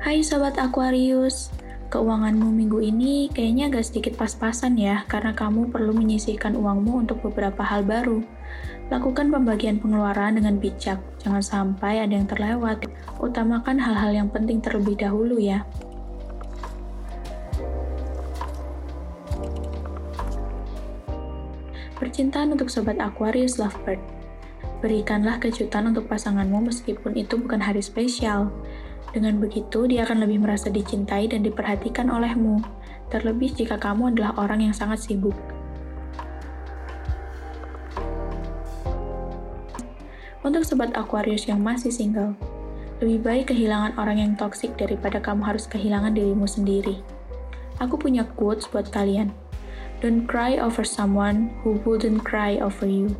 Hai Sobat Aquarius, keuanganmu minggu ini kayaknya agak sedikit pas-pasan ya, karena kamu perlu menyisihkan uangmu untuk beberapa hal baru. Lakukan pembagian pengeluaran dengan bijak, jangan sampai ada yang terlewat. Utamakan hal-hal yang penting terlebih dahulu ya. Percintaan untuk Sobat Aquarius Lovebird Berikanlah kejutan untuk pasanganmu meskipun itu bukan hari spesial. Dengan begitu, dia akan lebih merasa dicintai dan diperhatikan olehmu, terlebih jika kamu adalah orang yang sangat sibuk. Untuk sobat Aquarius yang masih single, lebih baik kehilangan orang yang toksik daripada kamu harus kehilangan dirimu sendiri. Aku punya quotes buat kalian. Don't cry over someone who wouldn't cry over you.